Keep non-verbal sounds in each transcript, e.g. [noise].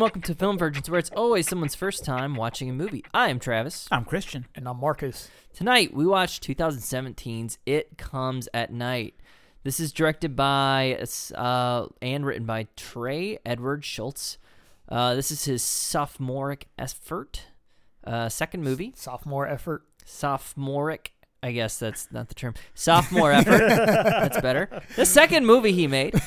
and welcome to Film Virgins, where it's always someone's first time watching a movie. I am Travis. I'm Christian. And I'm Marcus. Tonight we watched 2017's It Comes at Night. This is directed by uh, and written by Trey Edward Shults. Uh, this is his sophomoric effort, uh, second movie. Sophomore effort. Sophomoric I guess that's not the term. Sophomore effort. [laughs] that's better. The second movie he made. [laughs]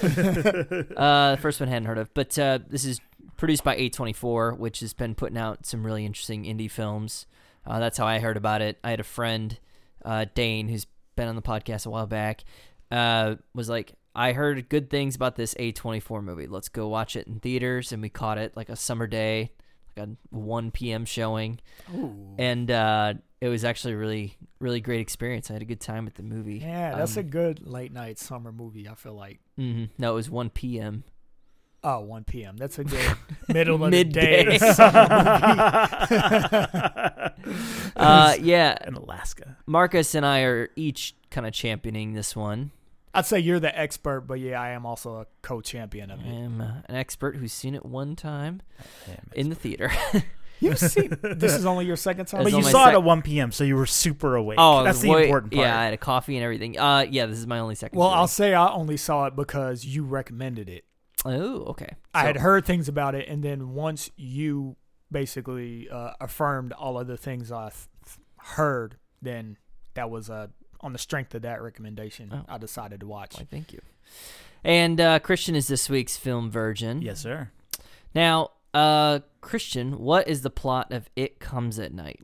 Uh, the first one I hadn't heard of, but uh, this is produced by A24, which has been putting out some really interesting indie films. Uh, that's how I heard about it. I had a friend, uh, Dane, who's been on the podcast a while back, uh, was like, I heard good things about this A24 movie. Let's go watch it in theaters. And we caught it like a summer day, like a 1 p.m. showing. Ooh. And uh, it was actually a really, really great experience. I had a good time at the movie. Yeah, that's a Um, good late night summer movie, I feel like. mhm. No, it was 1 p.m. Oh, 1 p.m. That's a good [laughs] middle of Midday. the day [laughs] Uh, yeah, In Alaska. Marcus and I are each kind of championing this one. I'd say you're the expert, but yeah, I am also a co-champion of I it. am uh, an expert who's seen it one time in the theater. [laughs] You've seen this is only your second time. It's But you only saw it at 1 p.m., so you were super awake. oh, that's the way- important part. Yeah, I had a coffee and everything. Uh, yeah, this is my only second. well, viewing. I'll say I only saw it because you recommended it. Oh, okay. I had heard things about it, and then once you basically uh, affirmed all of the things I th- heard, then that was uh, on the strength of that recommendation. Oh. I decided to watch. Why, thank you. And uh, Christian is this week's film virgin. Yes, sir. Now, uh, Christian, what is the plot of It Comes at Night?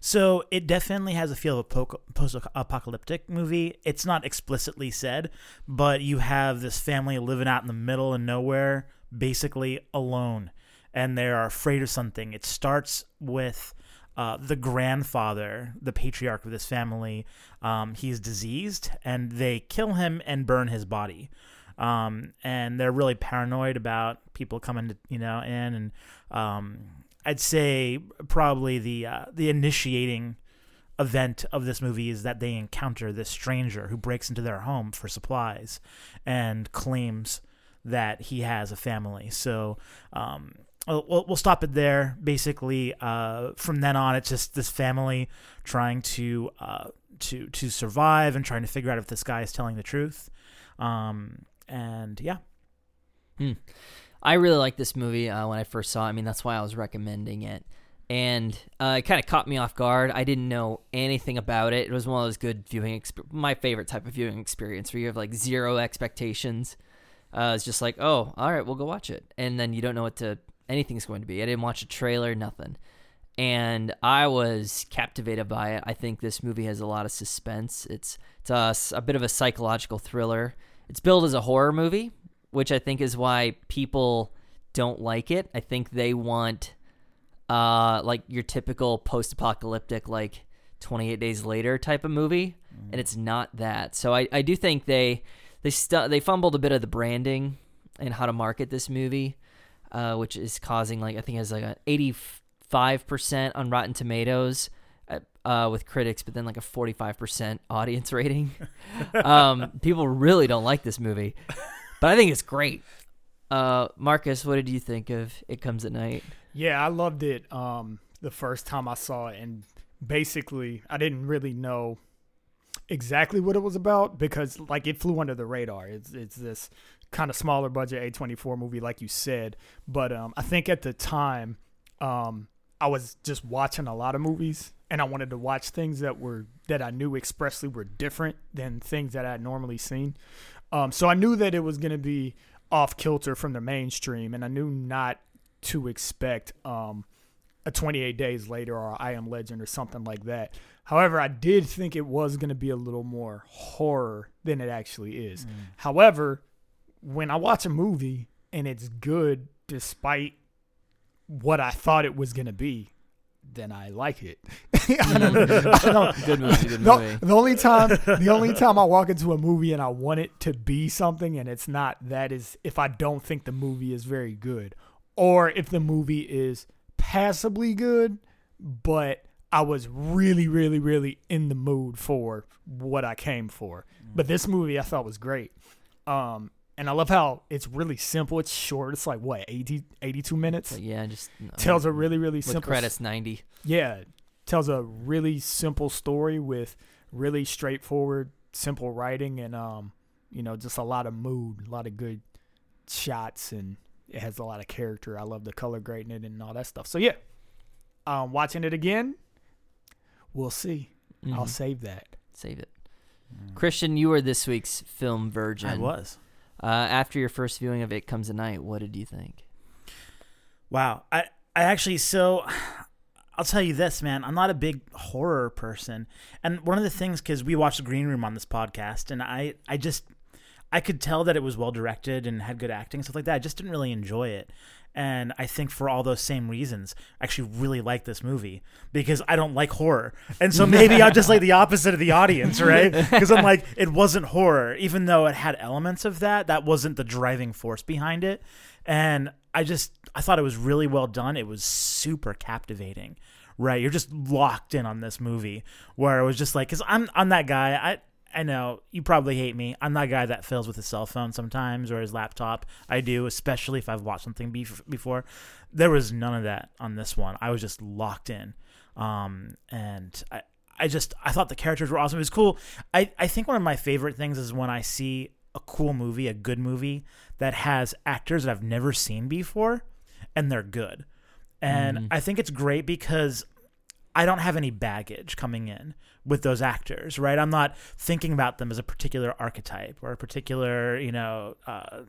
So it definitely has a feel of a post-apocalyptic movie. It's not explicitly said, but you have this family living out in the middle of nowhere, basically alone, and they are afraid of something. It starts with uh, the grandfather, the patriarch of this family. Um, he's diseased, and they kill him and burn his body. Um, and they're really paranoid about people coming to you know in and um, I'd say probably the uh, the initiating event of this movie is that they encounter this stranger who breaks into their home for supplies and claims that he has a family. So um, we'll, we'll stop it there. Basically, uh, from then on, it's just this family trying to uh, to to survive and trying to figure out if this guy is telling the truth. Um, and yeah, I really like this movie uh, when I first saw it. I mean, that's why I was recommending it. And uh, it kind of caught me off guard. I didn't know anything about it. It was one of those good viewing, exp- my favorite type of viewing experience where you have like zero expectations. Uh, it's just like, oh, all right, we'll go watch it. And then you don't know what to, anything's going to be. I didn't watch a trailer, nothing. And I was captivated by it. I think this movie has a lot of suspense. It's, it's a, a bit of a psychological thriller. It's billed as a horror movie, which I think is why people don't like it. I think they want uh like your typical post-apocalyptic like 28 days later type of movie and it's not that. So I I do think they they stu- they fumbled a bit of the branding and how to market this movie uh which is causing like I think it has like a 85% on Rotten Tomatoes uh, uh, with critics, but then like a 45% audience [laughs] rating. [laughs] um, people really don't like this movie, but I think it's great. Uh, Marcus, what did you think of It Comes at Night? Yeah, I loved it um, the first time I saw it, and basically, I didn't really know exactly what it was about because, like, it flew under the radar. It's it's this kind of smaller budget A24 movie, like you said. But um, I think at the time, um, I was just watching a lot of movies, and I wanted to watch things that were that I knew expressly were different than things that I had normally seen. Um, so I knew that it was going to be off kilter from the mainstream, and I knew not to expect um, a 28 Days Later or I Am Legend or something like that. However, I did think it was going to be a little more horror than it actually is. However, when I watch a movie and it's good despite what I thought it was going to be, then I like it. [laughs] I don't- [laughs] I don't- [laughs] Good movie. Good the, movie. the only time the only time I walk into a movie and I want it to be something and it's not that is if I don't think the movie is very good or if the movie is passably good but I was really really really in the mood for what I came for. But this movie I thought was great. Um and I love how it's really simple. It's short. It's like what 80 82 minutes. So, yeah, just Tells a really really with simple credits ninety. yeah, tells a really simple story with really straightforward, simple writing, and um, you know, just a lot of mood, a lot of good shots, and it has a lot of character. I love the color grading it and all that stuff. So yeah, um, watching it again, we'll see. I'll Mhm. save that. Save it. Christian, you were this week's film virgin. I was. Uh, after your first viewing of It Comes at Night, what did you think? Wow. I I actually so I'll tell you this, man. I'm not a big horror person, and one of the things because we watched Green Room on this podcast, and I I just I could tell that it was well directed and had good acting stuff like that. I just didn't really enjoy it. And I think for all those same reasons, I actually really like this movie because I don't like horror. And so maybe I'm just like the opposite of the audience, right? [laughs] Because I'm like, it wasn't horror, even though it had elements of that. That wasn't the driving force behind it. And I just, I thought it was really well done. It was super captivating, right? You're just locked in on this movie where it was just like, because I'm, I'm that guy. I, I know you probably hate me. I'm that guy that fails with his cell phone sometimes or his laptop. I do, especially if I've watched something bef- before. There was none of that on this one. I was just locked in, um, and I, I just I thought the characters were awesome. It was cool. I, I think one of my favorite things is when I see a cool movie, a good movie that has actors that I've never seen before, and they're good. And Mhm. I think it's great because I don't have any baggage coming in with those actors, right? I'm not thinking about them as a particular archetype or a particular, you know, uh,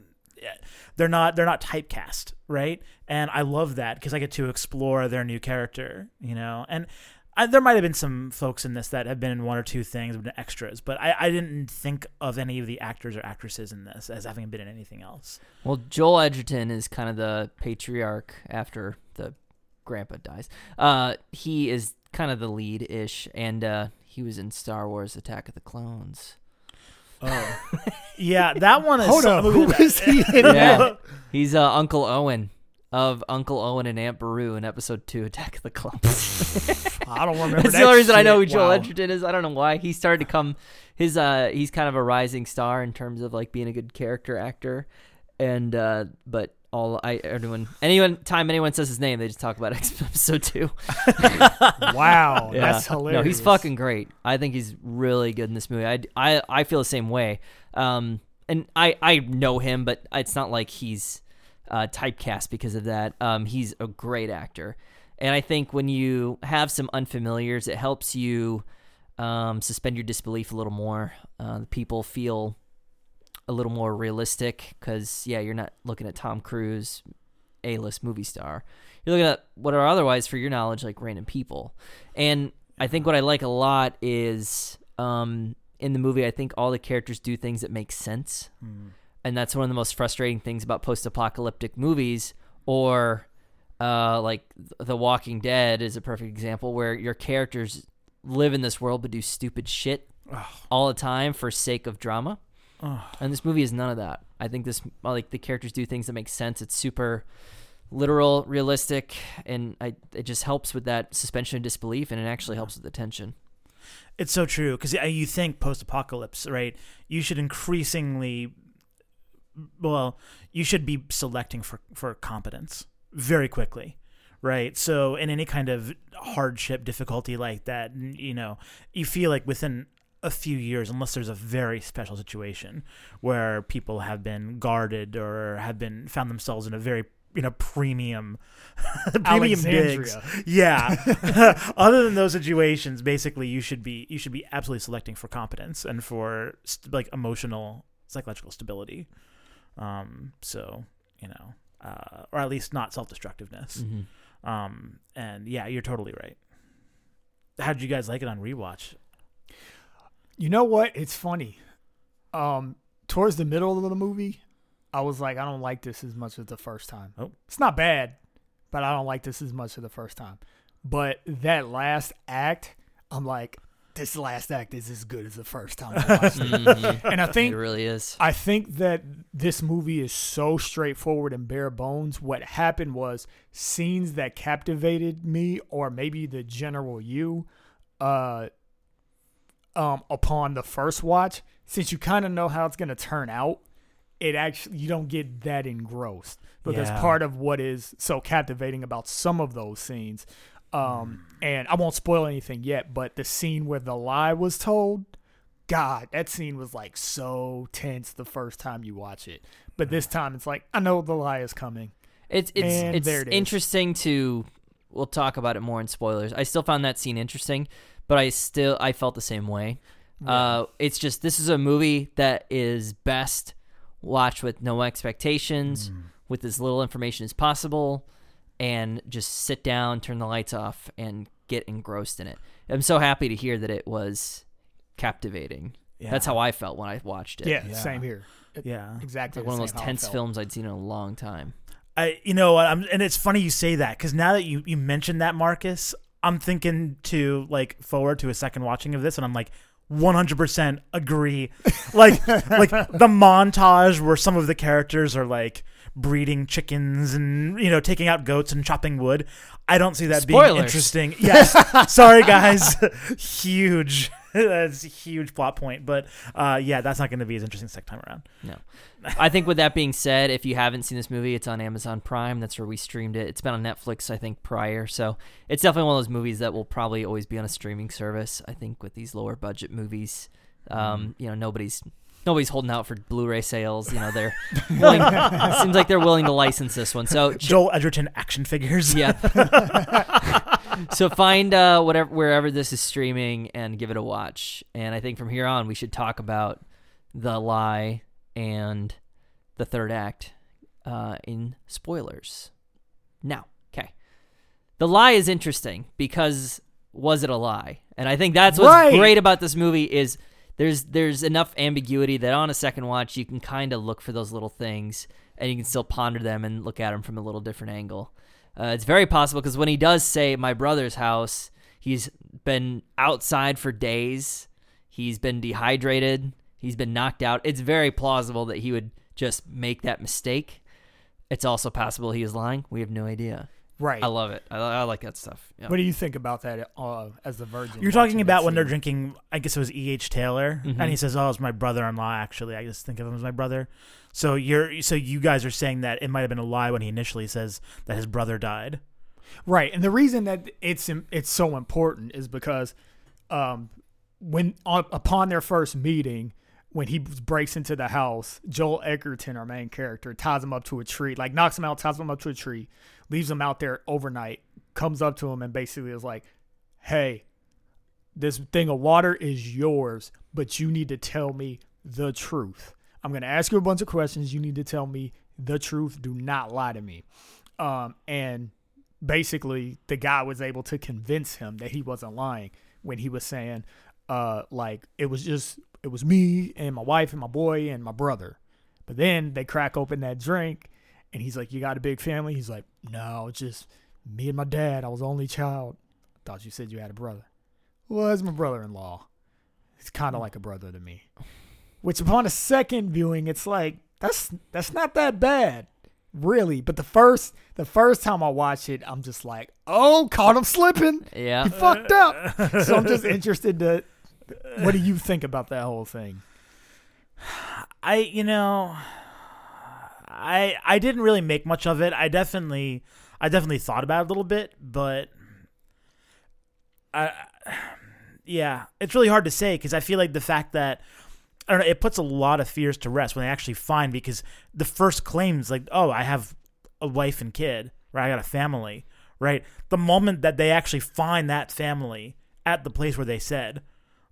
they're not they're not typecast, right? And I love that because I get to explore their new character, you know. And I, there might have been some folks in this that have been in one or two things, been extras, but I, I didn't think of any of the actors or actresses in this as having been in anything else. Well, Joel Edgerton is kind of the patriarch after the grandpa dies. Uh, he is kind of the lead ish, and uh, he was in Star Wars: Attack of the Clones. Oh, [laughs] yeah, that one is. Hold some up, movie who that- is he [laughs] in Yeah. [laughs] He's uh, Uncle Owen of Uncle Owen and Aunt Beru in Episode Two: Attack of the Clones. I don't remember. That's that the only reason I know who shit. Joel Wow. Edgerton is. I don't know why he started to come. His uh, he's kind of a rising star in terms of like being a good character actor, and uh, but all I everyone anyone time anyone says his name, they just talk about [laughs] episode two. [laughs] Wow, [laughs] Yeah. that's hilarious. No, he's fucking great. I think he's really good in this movie. I, I, I feel the same way. Um, and I, I know him, but it's not like he's uh, typecast because of that. Um, he's a great actor. And I think when you have some unfamiliars, it helps you um, suspend your disbelief a little more. Uh, the people feel a little more realistic because, yeah, you're not looking at Tom Cruise, A list movie star. You're looking at what are otherwise, for your knowledge, like random people. And I think what I like a lot is um, in the movie, I think all the characters do things that make sense. And that's one of the most frustrating things about post apocalyptic movies or uh, like The Walking Dead is a perfect example where your characters live in this world but do stupid shit all the time for sake of drama. And this movie is none of that. I think this like the characters do things that make sense. It's super literal, realistic, and I, it just helps with that suspension of disbelief, and it actually helps with the tension. It's so true because you think post-apocalypse, right? You should increasingly, well, you should be selecting for for competence very quickly, right? So in any kind of hardship, difficulty like that, you know, you feel like within a few years, unless there's a very special situation where people have been guarded or have been found themselves in a very you know premium [laughs] premium digs yeah. [laughs] Other than those situations, basically, you should be you should be absolutely selecting for competence and for st- like emotional psychological stability. Um. So you know, uh, or at least not self destructiveness. Um. And yeah, you're totally right. How did you guys like it on rewatch? You know what? It's funny. Um, towards the middle of the movie, I was like, I don't like this as much as the first time. Oh. It's not bad, but I don't like this as much as the first time. But that last act, I'm like, this last act is as good as the first time I watched it. [laughs] Mhm. And I think it really is. I think that this movie is so straightforward and bare bones. What happened was scenes that captivated me, or maybe the general you, uh, um, upon the first watch. Since you kind of know how it's gonna turn out, it actually you don't get that engrossed because Yeah. part of what is so captivating about some of those scenes. Um, and I won't spoil anything yet, but the scene where the lie was told, God, that scene was like so tense the first time you watch it. But this time it's like, I know the lie is coming. It's it's And it's it interesting to. We'll talk about it more in spoilers. I still found that scene interesting, but I still I felt the same way. Uh, it's just this is a movie that is best watched with no expectations, Mm. with as little information as possible, and just sit down, turn the lights off, and get engrossed in it. I'm so happy to hear that it was captivating. That's how I felt when I watched it. Yeah, Yeah. same here. Yeah. Exactly. Like one of the those same how I tense films I'd seen in a long time. I, you know, I'm, and it's funny you say that because now that you you mentioned that, Marcus, I'm thinking to like forward to a second watching of this, and I'm like, 100% agree. [laughs] like, like the montage where some of the characters are like breeding chickens and you know taking out goats and chopping wood. I don't see that being interesting. Yes, sorry guys, [laughs] [laughs] huge. [laughs] That's a huge plot point, but uh, yeah, that's not going to be as interesting second time around. No. I think with that being said, if you haven't seen this movie, it's on Amazon Prime. That's where we streamed it. It's been on Netflix, I think, prior. So it's definitely one of those movies that will probably always be on a streaming service. I think with these lower budget movies, um, you know, nobody's nobody's holding out for Blu-ray sales. You know, they're willing, [laughs] seems like they're willing to license this one. So ch- Joel Edgerton action figures. yeah. [laughs] so find uh, whatever wherever this is streaming and give it a watch. And I think from here on we should talk about the lie and the third act uh, in spoilers. Now, okay, the lie is interesting because was it a lie? And I think that's what's Right. great about this movie is there's there's enough ambiguity that on a second watch you can kind of look for those little things and you can still ponder them and look at them from a little different angle. Uh, it's very possible because when he does say my brother's house, he's been outside for days. He's been dehydrated. He's been knocked out. It's very plausible that he would just make that mistake. It's also possible he is lying. We have no idea. Right. I love it. I, I like that stuff. Yeah. What do you think about that uh, as the virgin? You're talking about when they're drinking. I guess it was E. H. Taylor, Mhm. and he says, "Oh, it's my brother-in-law." Actually, I just think of him as my brother. So you're so you guys are saying that it might have been a lie when he initially says that his brother died. Right, and the reason that it's it's so important is because um, when upon their first meeting, when he breaks into the house, Joel Edgerton, our main character, ties him up to a tree, like knocks him out, ties him up to a tree, leaves him out there overnight, comes up to him and basically is like, "Hey, this thing of water is yours, but you need to tell me the truth. I'm going to ask you a bunch of questions. You need to tell me the truth. Do not lie to me." Um, and basically the guy was able to convince him that he wasn't lying when he was saying uh like it was just it was me and my wife and my boy and my brother but then they crack open that drink and he's like you got a big family? He's like no it's just me and my dad. I was only child. Thought you said you had a brother. Well that's my brother-in-law. He's kind of like a brother to me. Which upon a second viewing it's like that's that's not that bad really. But the first the first time i watched it i'm just like oh caught him slipping. Yeah. he fucked up. So i'm just interested to what do you think about that whole thing? [sighs] I, you know, I I didn't really make much of it. I definitely I definitely thought about it a little bit, but I yeah, it's really hard to say because I feel like the fact that I don't know, it puts a lot of fears to rest when they actually find because the first claims like, oh, I have a wife and kid, right? I got a family, right? The moment that they actually find that family at the place where they said,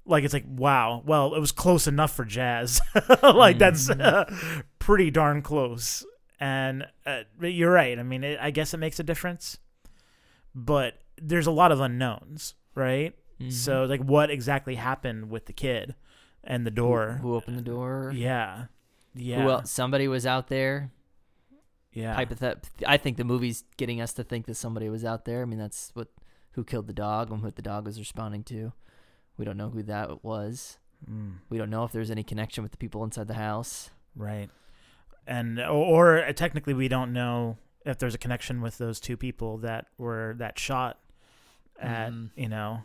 like it's like wow well it was close enough for jazz [laughs] like that's uh, [laughs] pretty darn close and uh, you're right i mean it, i guess it makes a difference but there's a lot of unknowns right Mhm. so like what exactly happened with the kid and the door Who opened the door? yeah yeah well? Somebody was out there. yeah Hypothet- I think the movie's getting us to think that somebody was out there. I mean, that's what who killed the dog and what the dog was responding to. We don't know who that was. Mm, We don't know if there's any connection with the people inside the house. right. And or, or technically, we don't know if there's a connection with those two people that were that shot at Mhm. you know.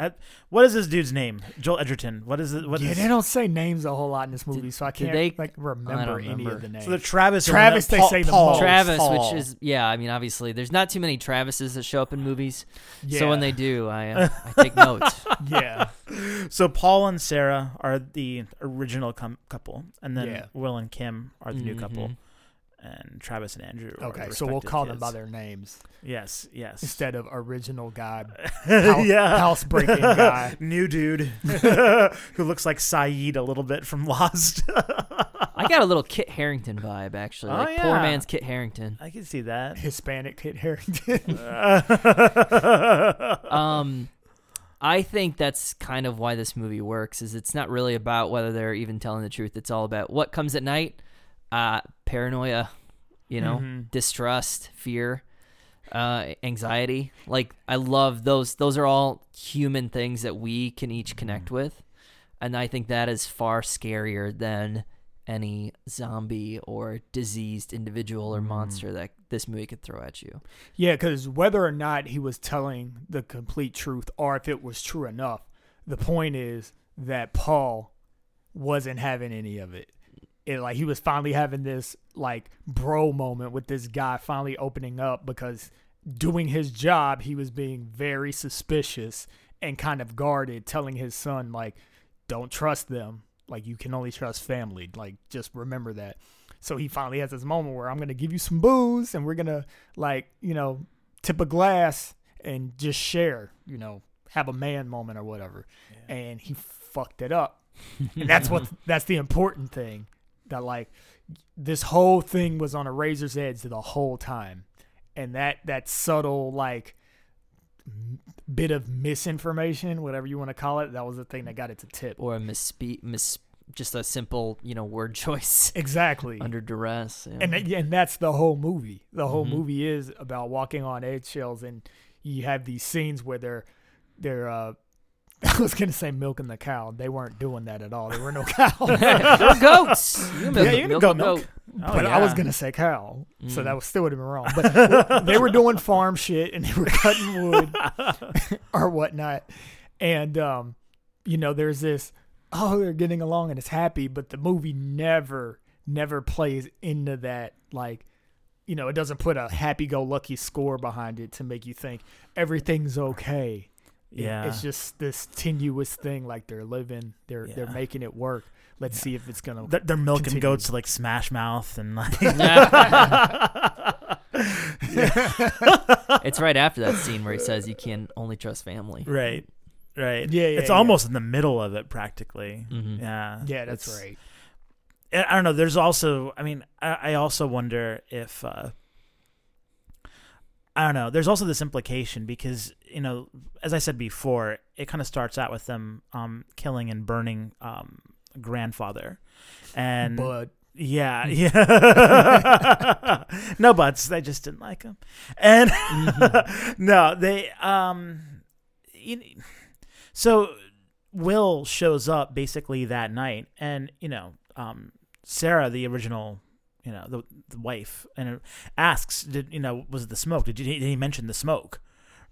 At, what is this dude's name? Joel Edgerton. What is it? What yeah, is- they don't say names a whole lot in this movie, so I can't they- like remember, any remember. of the names. So the Travis. Travis, they Paul- say the Paul, most. Travis, Paul. which is yeah, I mean obviously there's not too many Travises that show up in movies. yeah. So when they do, I uh, [laughs] I take notes. [laughs] yeah, So Paul and Sarah are the original com- couple, and then Yeah. Will and Kim are the new couple. And Travis and Andrew. okay, so we'll respective call them by their names Yes, yes. instead of original guy, [laughs] house, yeah. housebreaking guy. [laughs] New dude [laughs] who looks like Sayid a little bit from Lost. I got a little Kit Harington vibe actually, Oh, like poor man's Kit Harington. I can see that. Hispanic Kit Harington. Um, I think that's kind of why this movie works. Is it's not really about whether they're even telling the truth. It's all about what comes at night, uh, paranoia, you know, Mhm. distrust, fear, uh, anxiety. Like I love those. Those are all human things that we can each connect with, and I think that is far scarier than any zombie or diseased individual or monster that this movie could throw at you. Yeah, because whether or not he was telling the complete truth or if it was true enough, the point is that Paul wasn't having any of it. It like he was finally having this like bro moment with this guy finally opening up because doing his job, he was being very suspicious and kind of guarded, telling his son like, "Don't trust them. Like you can only trust family. Like just remember that." So he finally has this moment where I'm gonna give you some booze and we're gonna like you know tip a glass and just share. You know, have a man moment or whatever. And he fucked it up. and that's what [laughs] that's the important thing. That like this whole thing was on a razor's edge the whole time, and that that subtle like bit of misinformation, whatever you want to call it, that was the thing that got it to tip. or a misspeak, miss, just a simple, you know, word [laughs] choice Exactly. under duress. yeah. and and that's the whole movie. The whole Mhm. movie is about walking on eggshells, and you have these scenes where they're they're. Uh, [laughs] I was gonna say milking the cow. They weren't doing that at all. There were no [laughs] cows. [laughs] They're goats. You milk, Yeah, you milk goat milk. Oh, but I was gonna say cow, so Mm. that was still would have been wrong. But they were doing farm shit and they were cutting wood or whatnot, and um, you know, there's this. Oh, they're getting along and it's happy, but the movie never, never plays into that. Like, you know, it doesn't put a happy-go-lucky score behind it to make you think everything's okay. It- Yeah. it's just this tenuous thing. Like they're living, they're they're making it work. Let's see if it's gonna. They're, they're milking Continue. goats to like Smash Mouth and like. [laughs] [laughs] it's right after that scene where he says you can only trust family. right, right. Yeah, yeah, It's yeah. almost in the middle of it, practically. Mhm. Yeah. yeah, that's it's- right. I I don't know. There's also, I mean, I, I also wonder if, uh, I don't know. There's also this implication because, you know, as I said before, it kind of starts out with them um, killing and burning um, grandfather. And But yeah, yeah. [laughs] no buts. They just didn't like him. And [laughs] no, they um you so Will shows up basically that night and you know, um Sarah, the original you know, the, the wife, and asks, "Did you know? Was it the smoke? Did you did he mention the smoke?"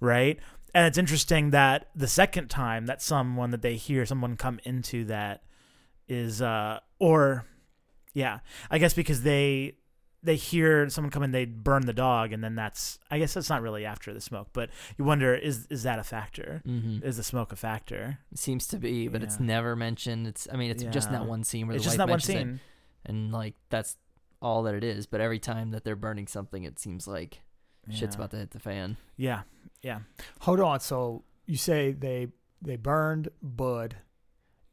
Right, and it's interesting that the second time that someone that they hear someone come into that is uh or yeah i guess because they they hear someone come in they burn the dog and then that's i guess that's not really after the smoke but you wonder is is that a factor? Hmm is the smoke a factor? It seems to be, but it's never mentioned. It's I mean, it's just in that one scene where it's the just wife that one mentions it, scene. And like that's all that it is. But every time that they're burning something, it seems like shit's about to hit the fan. yeah yeah hold on. So you say they they burned Bud,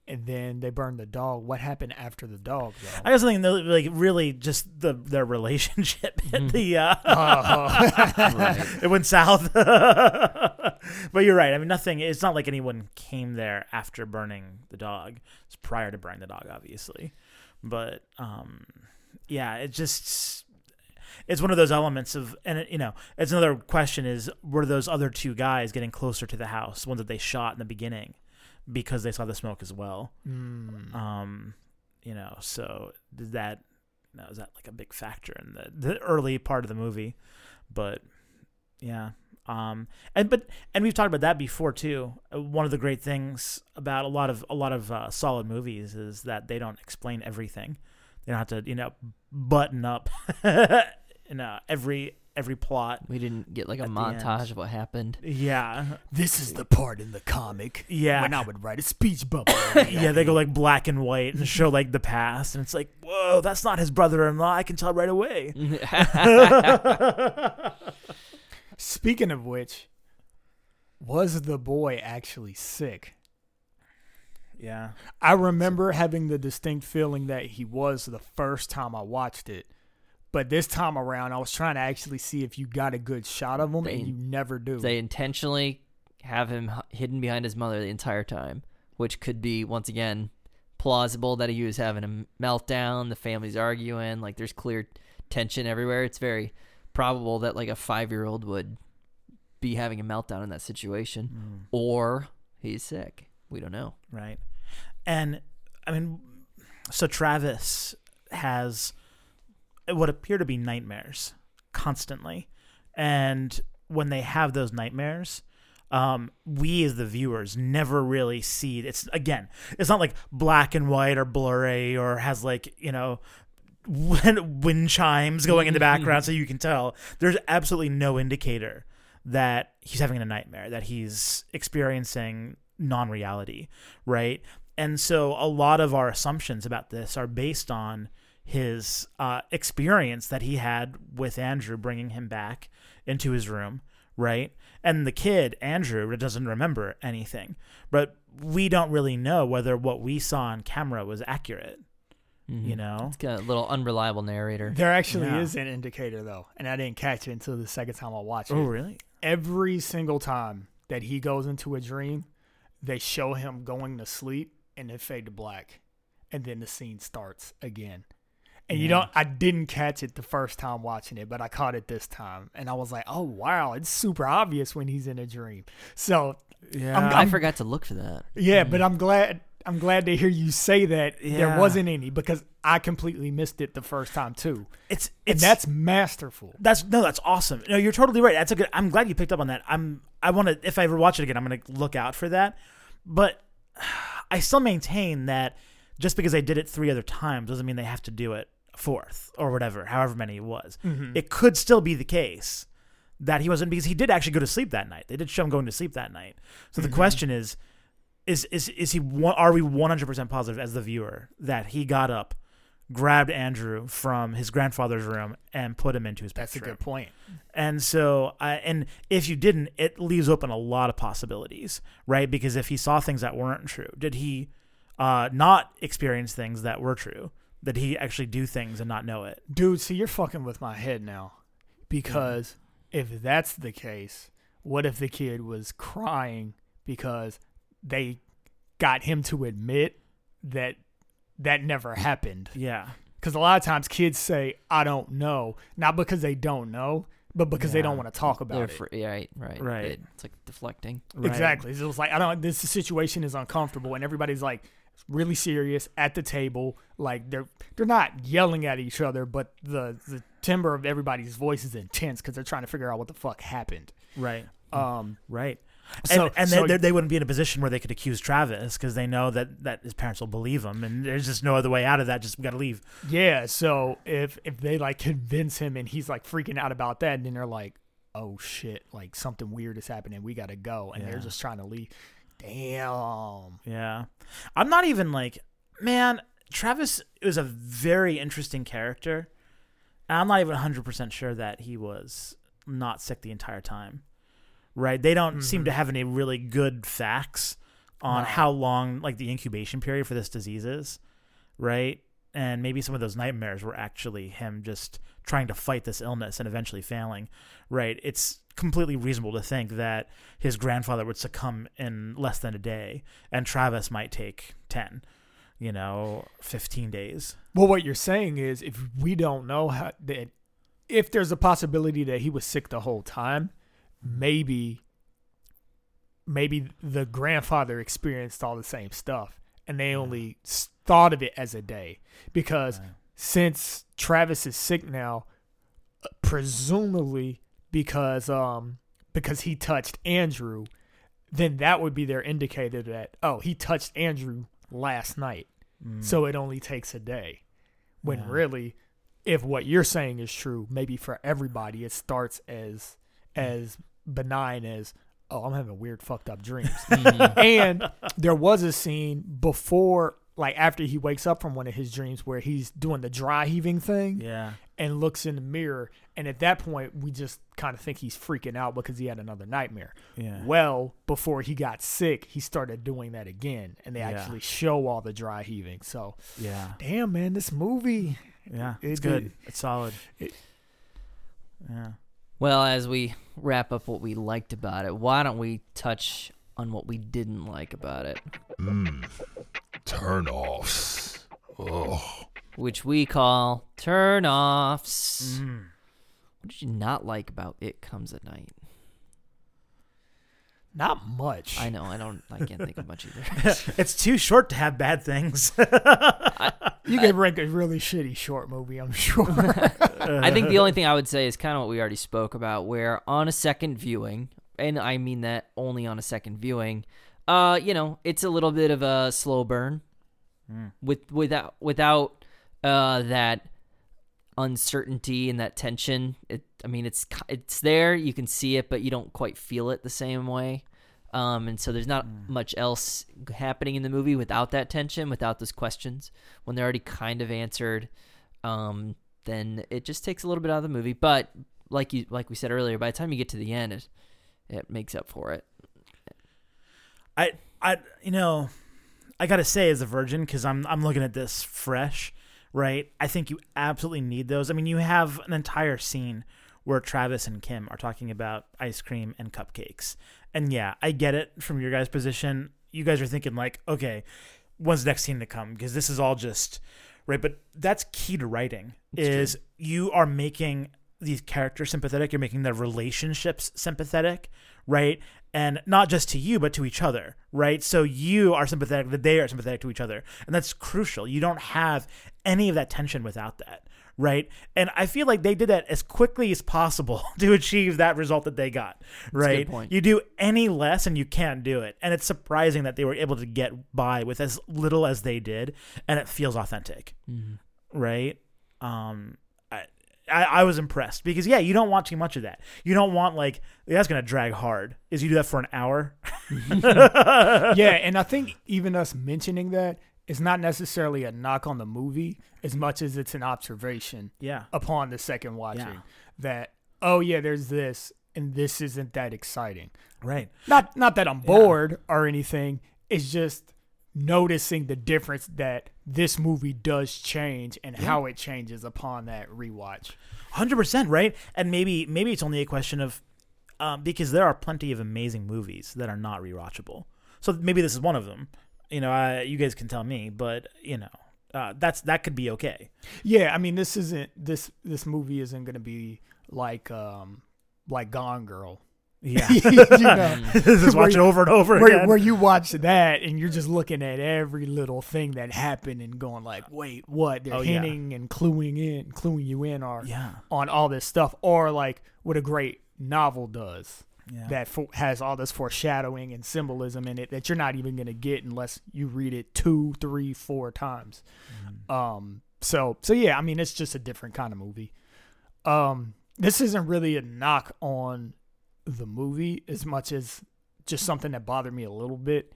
and then they burned the dog. What happened after the dog, though? i was thinking that, like really just the their relationship hit Mhm. the uh Oh. [laughs] Right. it went south [laughs] but you're right i mean nothing it's not like anyone came there after burning the dog it's prior to burning the dog obviously but um yeah it just it's one of those elements of, and it, you know, it's another question is were those other two guys getting closer to the house, ones that they shot in the beginning, because they saw the smoke as well. Mm. Um, you know, so did that, you know, is that like a big factor in the the early part of the movie? But yeah, um, and but and we've talked about that before too. Uh, One of the great things about a lot of a lot of uh, solid movies is that they don't explain everything. They don't have to, you know, button up, [laughs] you uh, know, every every plot. We didn't get like a At the end. montage of what happened. Yeah, This is the part in the comic yeah. when I would write a speech bubble. [laughs] yeah, they go like black and white and show like the past, and it's like, whoa, that's not his brother-in-law. I can tell right away. [laughs] [laughs] Speaking of which, was the boy actually sick? Yeah, I remember having the distinct feeling that he was the first time I watched it. But this time around, I was trying to actually see if you got a good shot of him, They- and you never do. they intentionally have him hidden behind his mother the entire time, which could be once again plausible that he was having a meltdown. The family's arguing, like there's clear tension everywhere. It's very probable that like a five year old would be having a meltdown in that situation, hmm. or he's sick. We don't know. right. And I mean, so Travis has what appear to be nightmares constantly, and when they have those nightmares. Um, we as the viewers never really see it's again it's not like black and white or blurry or has like you know wind, [laughs] wind chimes going in the background so you can tell. There's absolutely no indicator that he's having a nightmare that he's experiencing non-reality right? And so a lot of our assumptions about this are based on his uh, experience that he had with andrew bringing him back into his room right and the kid andrew doesn't remember anything but we don't really know whether what we saw on camera was accurate you know It's got a little unreliable narrator. there actually Yeah. is an indicator though, and I didn't catch it until the second time I watched it. oh really Every single time that he goes into a dream, they show him going to sleep, and then fade to black, and then the scene starts again. And you Yeah. don't, I didn't catch it the first time watching it, but I caught it this time, and I was like, "Oh wow, it's super obvious when he's in a dream." So yeah I'm- I forgot to look for that. Yeah, but mm. I'm glad I'm glad to hear you say that Yeah. there wasn't any because I completely missed it the first time too. it's And it's that's masterful. That's no, that's awesome. No, you're totally right. That's a good. I'm glad you picked up on that. I'm. I want to. If I ever watch it again, I'm going to look out for that. But [sighs] I still maintain that just because they did it three other times doesn't mean they have to do it a fourth or whatever, however many it was. It could still be the case that he wasn't because he did actually go to sleep that night. They did show him going to sleep that night. So the question is, is is is he? one- Are we 100 percent positive as the viewer that he got up? Grabbed Andrew from his grandfather's room and put him into his That's a bedroom. good point. And so, uh, and if you didn't, it leaves open a lot of possibilities, right? Because if he saw things that weren't true, did he uh, not experience things that were true? Did he actually do things and not know it? Dude, see you're fucking with my head now. Because if that's the case, what if the kid was crying because they got him to admit that that never happened? Yeah, Because a lot of times kids say, I don't know, not because they don't know, but because they don't want to talk about They're it. yeah, right, right, Right. It- it's like deflecting. right. Exactly. So It was like, I don't, this situation is uncomfortable. And everybody's like really serious at the table. Like they're, they're not yelling at each other, but the, the timbre of everybody's voice is intense because they're trying to figure out what the fuck happened. right, Um, right. So- and and so- they, they, wouldn't be in a position where they could accuse Travis because they know that, that his parents will believe him, and there's just no other way out of that. Just we got to leave. yeah. So if, if they like convince him and he's like freaking out about that, and then they're like, oh shit, like something weird is happening. We got to go. And Yeah. they're just trying to leave. Damn. Yeah. I'm not even like, man, Travis was a very interesting character. And I'm not even 100% sure that he was not sick the entire time. Right? They don't seem to mm-hmm. have any really good facts on No. how long like the incubation period for this disease is, right? And maybe some of those nightmares were actually him just trying to fight this illness and eventually failing, right? It's completely reasonable to think that his grandfather would succumb in less than a day and Travis might take 10, you know, 15 days. Well, what you're saying is if we don't know how that if there's a possibility that he was sick the whole time, maybe maybe the grandfather experienced all the same stuff and they only thought of it as a day because Right. since Travis is sick now, uh, presumably because um because he touched Andrew, then that would be their indicator that oh he touched Andrew last night, Mm. so it only takes a day. When Yeah. really, if what you're saying is true, maybe for everybody it starts as as benign as oh I'm having weird fucked up dreams [laughs] and there was a scene before like after he wakes up from one of his dreams where he's doing the dry heaving thing yeah. and looks in the mirror and at that point we just kind of think he's freaking out because he had another nightmare Yeah. well before he got sick he started doing that again and they Yeah. actually show all the dry heaving so Yeah. damn man this movie Yeah. It It's good. did- It's solid. it- yeah. Well, as we wrap up what we liked about it, why don't we touch on what we didn't like about it, Mmm. Turn offs. Oh. which we call turn offs. Mm. What did you not like about It Comes at Night? Not much I know, I don't, I can't think of much either. [laughs] it's too short to have bad things. [laughs] you could rank a really shitty short movie i'm sure [laughs] I think the only thing I would say is kind of what we already spoke about, where on a second viewing, and I mean that only on a second viewing, uh, you know, it's a little bit of a slow burn Mm. with without without uh that uncertainty and that tension. It, I mean, it's it's there, you can see it, but you don't quite feel it the same way. Um, and so there's not much else happening in the movie without that tension, without those questions. When they're already kind of answered, um, then it just takes a little bit out of the movie. But like you like we said earlier, by the time you get to the end, it it makes up for it. I, I, you know, I gotta say, as a virgin, because I'm I'm looking at this fresh, right? I think you absolutely need those. I mean, you have an entire scene where Travis and Kim are talking about ice cream and cupcakes, and yeah, I get it from your guys' position. You guys are thinking like, okay, when's the next scene to come? Because this is all just right. But that's key to writing. It's true. is you are making these characters sympathetic. You're making their relationships sympathetic, right? And not just to you, but to each other, right? So you are sympathetic, that they are sympathetic to each other. And that's crucial. You don't have any of that tension without that, right? And I feel like they did that as quickly as possible [laughs] to achieve that result that they got, right? point. You do any less and you can't do it. And it's surprising that they were able to get by with as little as they did, and it feels authentic right? Um, I, I was impressed because yeah, you don't want too much of that. You don't want like that's gonna drag hard. Is you do that for an hour? Mm-hmm. [laughs] yeah, and I think even us mentioning that is not necessarily a knock on the movie as much as it's an observation Yeah, upon the second watching Yeah. that oh yeah, there's this and this isn't that exciting. right. Not not that I'm bored or anything. It's just noticing the difference that this movie does change and how it changes upon that rewatch. Hundred percent right. And maybe maybe it's only a question of um, because there are plenty of amazing movies that are not rewatchable. So maybe this is one of them. You know, I, you guys can tell me, but you know, uh, that's that could be okay. Yeah, I mean this isn't this this movie isn't gonna be like um like Gone Girl. Yeah, [laughs] you [laughs] know, just watch it over and over where, again. where you watch that and you're just looking at every little thing that happened and going like, wait, what? They're Oh, yeah. hinting and cluing in, cluing you in, or yeah, on all this stuff, or like what a great novel does yeah. that has all this foreshadowing and symbolism in it that you're not even gonna get unless you read it two, three, four times. Mm-hmm. Um, so so yeah, I mean it's just a different kind of movie. Um, this isn't really a knock on the movie as much as just something that bothered me a little bit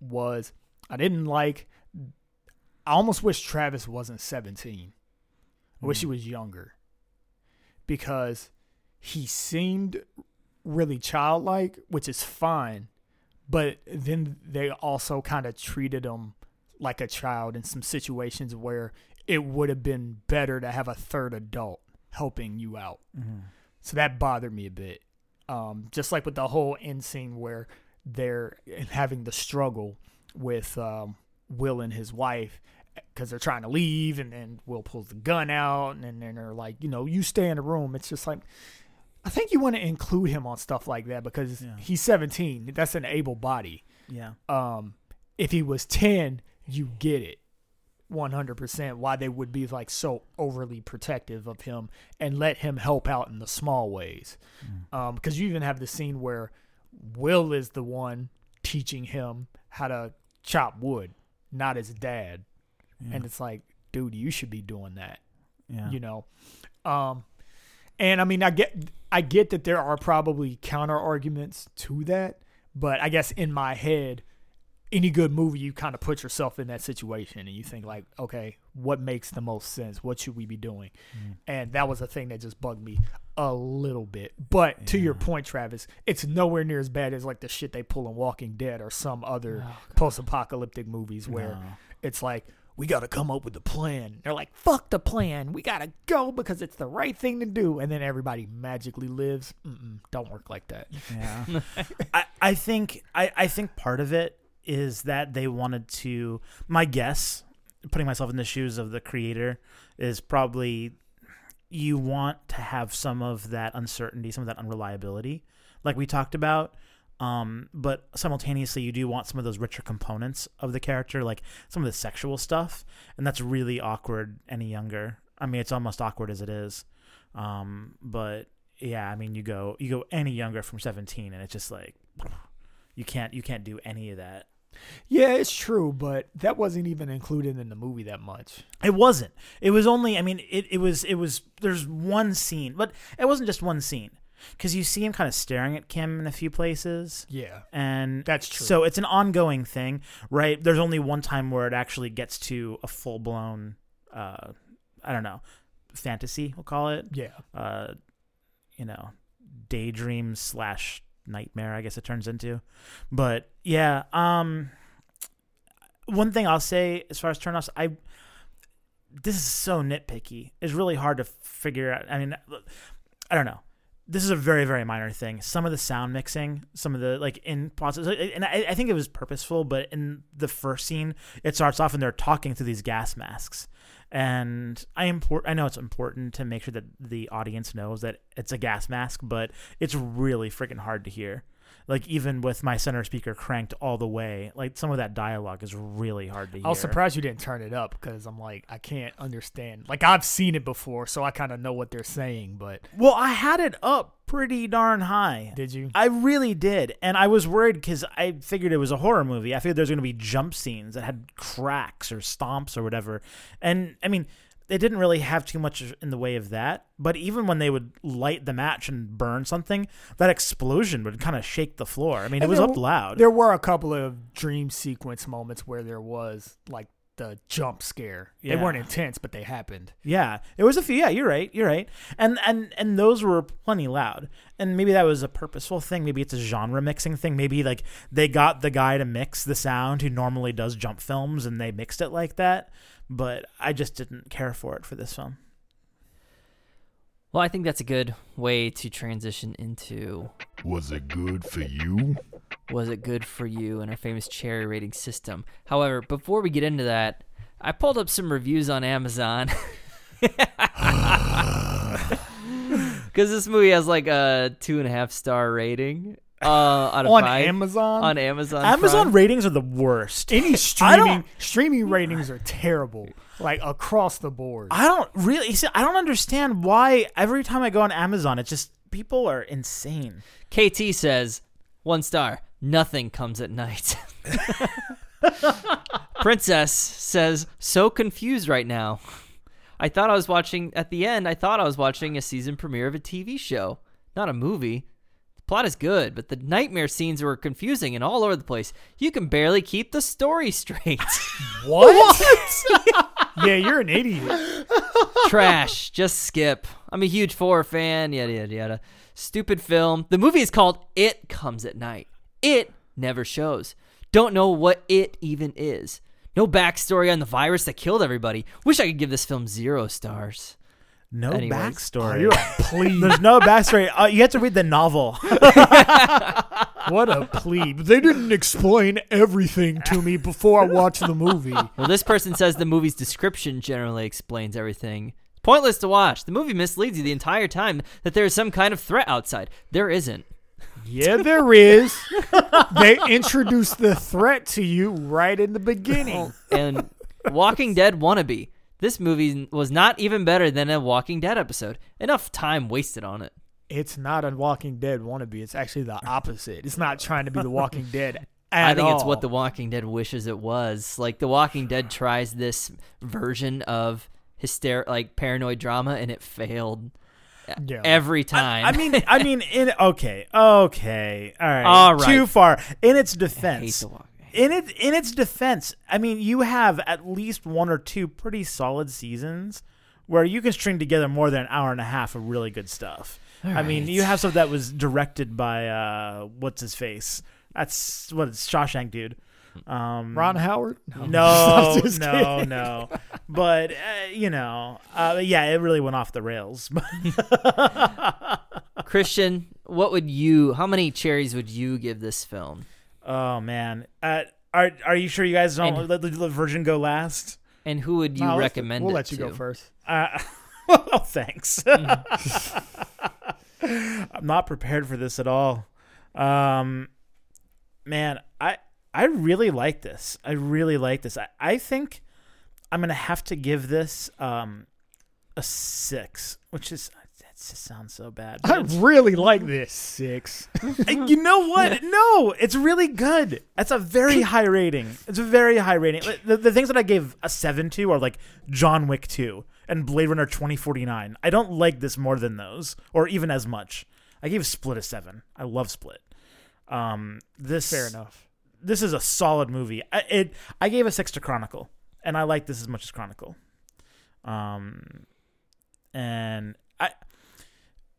was I didn't like. I almost wish Travis wasn't 17. I wish he was younger because he seemed really childlike, which is fine. But then they also kind of treated him like a child in some situations where it would have been better to have a third adult helping you out. Mhm. So that bothered me a bit. Um, just like with the whole end scene where they're having the struggle with um, Will and his wife because they're trying to leave, and then Will pulls the gun out, and then they're like, you know, you stay in the room. It's just like, I think you want to include him on stuff like that because Yeah. he's 17. That's an able body. Yeah. Um, if he was 10, you get it. 100% why they would be like so overly protective of him and let him help out in the small ways. Um because you even have the scene where will is the one teaching him how to chop wood not his dad. And it's like dude you should be doing that Yeah. you know? Um and i mean i get i get that there are probably counter arguments to that but i guess in my head any good movie you kind of put yourself in that situation and you think like okay what makes the most sense what should we be doing mm. and that was a thing that just bugged me a little bit but to your point travis it's nowhere near as bad as like the shit they pull in walking dead or some other oh, post-apocalyptic movies where No. it's like we got to come up with a plan. They're like, "Fuck the plan. We got to go because it's the right thing to do." And then everybody magically lives. Mm-mm, don't work like that. Yeah. [laughs] I, I think I, I think part of it is that they wanted to my guess, putting myself in the shoes of the creator, is probably you want to have some of that uncertainty, some of that unreliability, like we talked about. Um, but simultaneously, you do want some of those richer components of the character, like some of the sexual stuff, and that's really awkward any younger. I mean, it's almost awkward as it is. Um, but yeah, I mean, you go you go any younger from 17, and it's just like you can't you can't do any of that. Yeah, it's true, but that wasn't even included in the movie that much. It wasn't. It was only. I mean, it, it was. It was. There's one scene, but it wasn't just one scene because you see him kind of staring at Kim in a few places, Yeah, and That's true. So it's an ongoing thing, right? There's only one time where it actually gets to a full blown. Uh, I don't know, fantasy. We'll call it. yeah. Uh, you know, daydream slash nightmare. I guess it turns into, but yeah. Um, one thing I'll say as far as turnoffs, I this is so nitpicky. It's really hard to figure out. I mean, I don't know. This is a very very minor thing. Some of the sound mixing, some of the like in process, and I, I think it was purposeful. But in the first scene, it starts off and they're talking through these gas masks, and I import. I know it's important to make sure that the audience knows that it's a gas mask, but it's really freaking hard to hear. Like even with my center speaker cranked all the way, like some of that dialogue is really hard to hear. I was surprised you didn't turn it up because I'm like, I can't understand. Like I've seen it before, so I kind of know what they're saying. But Well, I had it up pretty darn high. did you? I really did, and I was worried because I figured it was a horror movie. I figured there's going to be jump scenes that had cracks or stomps or whatever, and I mean, they didn't really have too much in the way of that. But even when they would light the match and burn something, that explosion would kind of shake the floor. I mean, it was up loud. There were a couple of dream sequence moments where there was like the jump scare. They weren't intense, but they happened. Yeah, it was a few. Yeah, you're right. You're right. And and and those were plenty loud. And maybe that was a purposeful thing. Maybe it's a genre mixing thing. Maybe like they got the guy to mix the sound who normally does jump films, and they mixed it like that. But I just didn't care for it for this film. Well, I think that's a good way to transition into Was it good for you? was it good for you and our famous cherry rating system. However, before we get into that, I pulled up some reviews on Amazon. [laughs] [laughs] [laughs] Because this movie has like a two and a half star rating uh, out of On five Amazon? On Amazon. Amazon Prime. ratings are the worst. Any [laughs] streaming don't- streaming ratings are terrible, like across the board. I don't really. See, I don't understand why every time I go on Amazon, it's just people are insane. KT says one star. Nothing comes at night. [laughs] [laughs] Princess says so confused right now. I thought I was watching at the end. I thought I was watching a season premiere of a TV show, not a movie. Plot is good, but the nightmare scenes were confusing and all over the place. You can barely keep the story [laughs] straight. what? [laughs] yeah, you're an idiot. Trash. Just skip. I'm a huge four fan. Yada yada yada. Stupid film. The movie is called It Comes at Night. It never shows. Don't know what it even is. No backstory on the virus that killed everybody. Wish I could give this film zero stars. No Anyways. backstory. You're a please. There's no backstory. Uh, you have to read the novel. [laughs] What a plebe. They didn't explain everything to me before I watched the movie. Well, this person says the movie's description generally explains everything. Pointless to watch. The movie misleads you the entire time that there is some kind of threat outside. There isn't. Yeah, there is. they introduced the threat to you right in the beginning. and Walking Dead wannabe. This movie was not even better than a Walking Dead episode. Enough time wasted on it. It's not a Walking Dead wannabe. It's actually the [laughs] opposite. It's not trying to be the Walking Dead. [laughs] At all I think it's what The Walking Dead wishes it was. Like The Walking Dead tries this version of hyster like paranoid drama and it failed Yeah. every time. I mean, [laughs] I mean, in okay, okay, all right, All right. too far. In its I hate defense, in it, in its defense, I mean, you have at least one or two pretty solid seasons where you can string together more than an hour and a half of really good stuff. I mean, you have stuff that was directed by uh, what's his face? That's what it's Shawshank dude. Um, Ron Howard? No, [laughs] I'm no, no. But uh, you know, uh, yeah, it really went off the rails. [laughs] Christian, what would you? How many cherries would you give this film? Oh man, uh, are are you sure you guys don't And- let the, the Virgin go last? And who would you No, let's- recommend? We'll it let you to? go first. Uh, [laughs] well, thanks. [laughs] I'm not prepared for this at all. Um, man, I I really like this. I really like this. I, I think I'm gonna have to give this um a six, which is that just sounds so bad. I really like this six. [laughs] you know what? No, it's really good. That's a very high rating. It's a very high rating. The, the things that I gave a seven to are like John Wick 2 and Blade Runner 2049. I don't like this more than those, or even as much. I gave Split a seven. I love Split. Um, this Fair enough. This is a solid movie. I, it I gave a six to Chronicle, and I like this as much as Chronicle. Um, and I,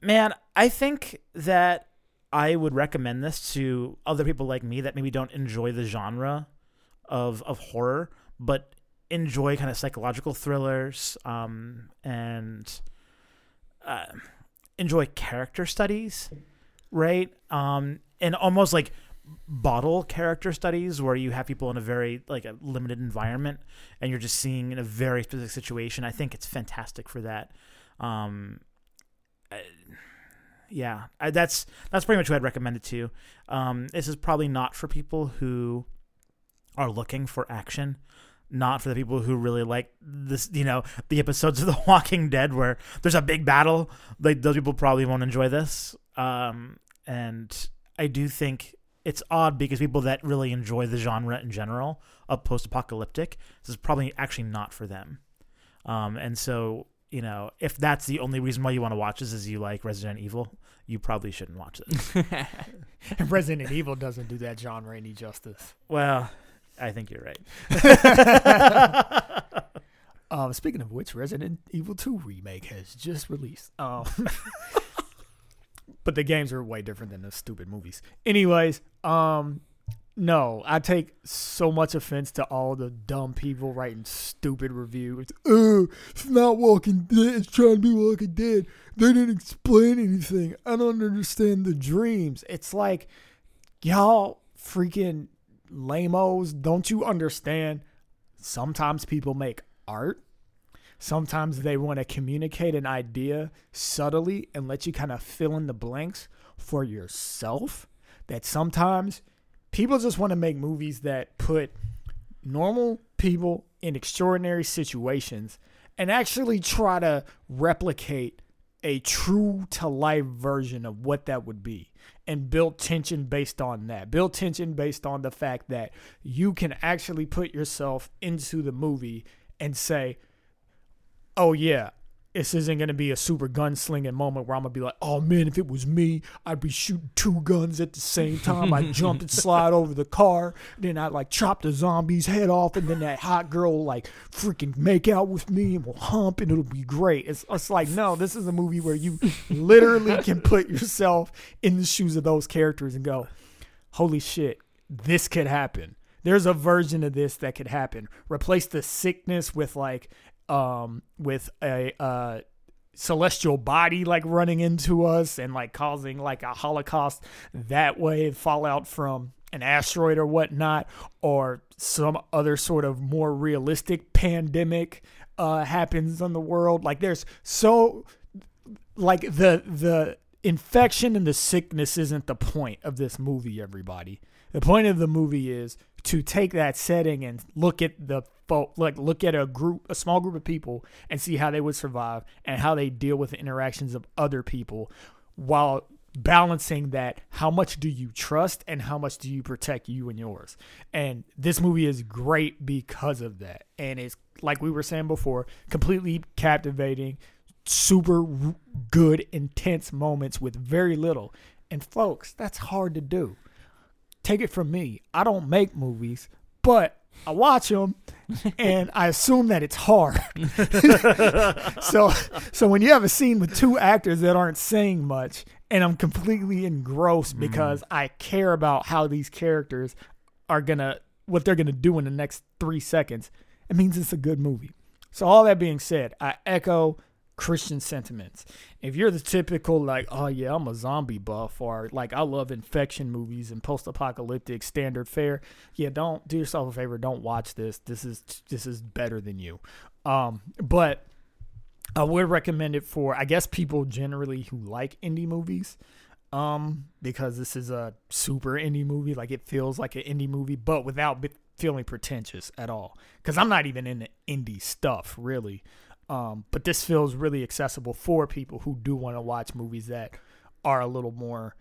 man, I think that I would recommend this to other people like me that maybe don't enjoy the genre of of horror, but enjoy kind of psychological thrillers um, and uh, enjoy character studies, right? Um, and almost like bottle character studies where you have people in a very like a limited environment and you're just seeing in a very specific situation. I think it's fantastic for that. Um, Yeah, I, that's that's pretty much what I'd recommend it to. Um, this is probably not for people who are looking for action, not for the people who really like this. You know, the episodes of The Walking Dead where there's a big battle. Like those people probably won't enjoy this. Um, and I do think it's odd because people that really enjoy the genre in general of post-apocalyptic, this is probably actually not for them. Um, and so you know, if that's the only reason why you want to watch this is you like Resident Evil, you probably shouldn't watch this. And [laughs] Resident Evil doesn't do that genre any justice. well, I think you're right. Um, [laughs] speaking of which, Resident Evil 2 remake has just released. Um, [laughs] but the games are way different than the stupid movies. Anyways, um, no, I take so much offense to all the dumb people writing stupid reviews. Oh, it's not Walking Dead. It's trying to be Walking Dead. They didn't explain anything. I don't understand the dreams. It's like, y'all freaking lamos. Don't you understand? Sometimes people make art. Sometimes they want to communicate an idea subtly and let you kind of fill in the blanks for yourself. That sometimes people just want to make movies that put normal people in extraordinary situations and actually try to replicate a true to life version of what that would be and build tension based on that. Build tension based on the fact that you can actually put yourself into the movie and say, oh, yeah, this isn't going to be a super gunslinging moment where I'm going to be like, oh man, if it was me, I'd be shooting two guns at the same time. I'd jump and slide over the car. Then I'd like chop the zombie's head off. And then that hot girl will, like freaking make out with me and we'll hump and it'll be great. It's, it's like, no, this is a movie where you literally can put yourself in the shoes of those characters and go, holy shit, this could happen. There's a version of this that could happen. Replace the sickness with like um with a uh celestial body like running into us and like causing like a holocaust that way fallout from an asteroid or whatnot or some other sort of more realistic pandemic uh happens on the world. Like there's so like the the infection and the sickness isn't the point of this movie everybody. The point of the movie is to take that setting and look at the like look at a group a small group of people and see how they would survive and how they deal with the interactions of other people while balancing that how much do you trust and how much do you protect you and yours? And this movie is great because of that. And it's like we were saying before completely captivating super good intense moments with very little. And folks that's hard to do take it from me. I don't make movies but i watch them [laughs] and i assume that it's hard. [laughs] So so when you have a scene with two actors that aren't saying much and i'm completely engrossed mm. because i care about how these characters are gonna what they're gonna do in the next three seconds it means it's a good movie. So all that being said i echo Christian sentiments. If you're the typical like, oh yeah, I'm a zombie buff, or like I love infection movies and post-apocalyptic standard fare, yeah, don't do yourself a favor. Don't watch this. This is this is better than you. Um, but I would recommend it for I guess people generally who like indie movies. Um, because this is a super indie movie, like it feels like an indie movie, but without feeling pretentious at all. Because I'm not even into indie stuff really. Um, but this feels really accessible for people who do want to watch movies that are a little more,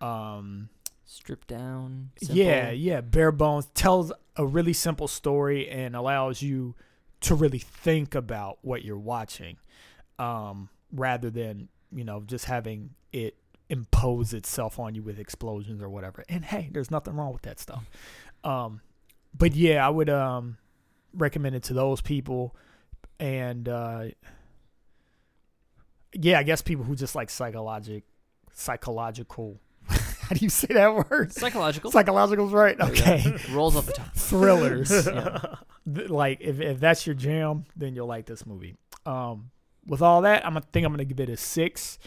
um, Stripped down. Simple. yeah, yeah, bare bones. Tells a really simple story and allows you to really think about what you're watching, um, rather than you know just having it impose itself on you with explosions or whatever. And hey, there's nothing wrong with that stuff. Um, but yeah, I would um recommend it to those people and uh, yeah, I guess people who just like psychologic, psychological. [laughs] How do you say that word? Psychological. Psychological's right. Okay, go. [laughs] Rolls off the tongue. thrillers. [laughs] Yeah. Like if if that's your jam, then you'll like this movie. Um, with all that, I'm gonna think I'm gonna give it a six,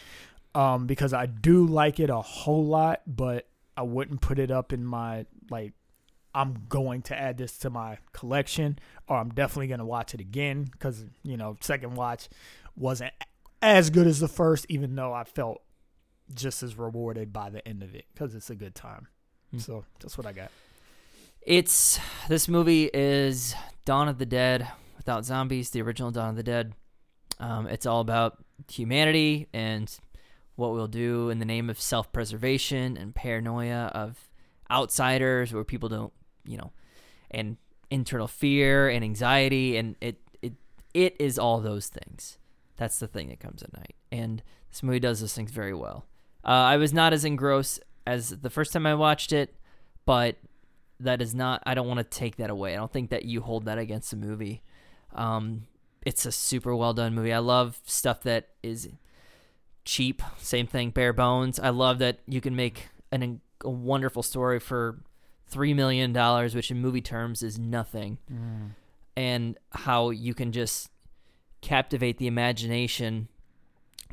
um, because I do like it a whole lot, but I wouldn't put it up in my like. I'm going to add this to my collection, or I'm definitely gonna watch it again because you know second watch wasn't as good as the first, even though I felt just as rewarded by the end of it because it's a good time. Hmm. So that's what I got. It's this movie is Dawn of the Dead without zombies, the original Dawn of the Dead. Um, it's all about humanity and what we'll do in the name of self-preservation and paranoia of outsiders, where people don't, you know, and internal fear and anxiety, and it it it is all those things. That's the thing that comes at night, and this movie does those things very well. Uh, I was not as engrossed as the first time I watched it, but that is not i don't want to take that away. I don't think that you hold that against the movie. Um, it's a super well done movie. I love stuff that is cheap. Same thing bare bones. I love that you can make an, a wonderful story for three million dollars which in movie terms is nothing. And how you can just captivate the imagination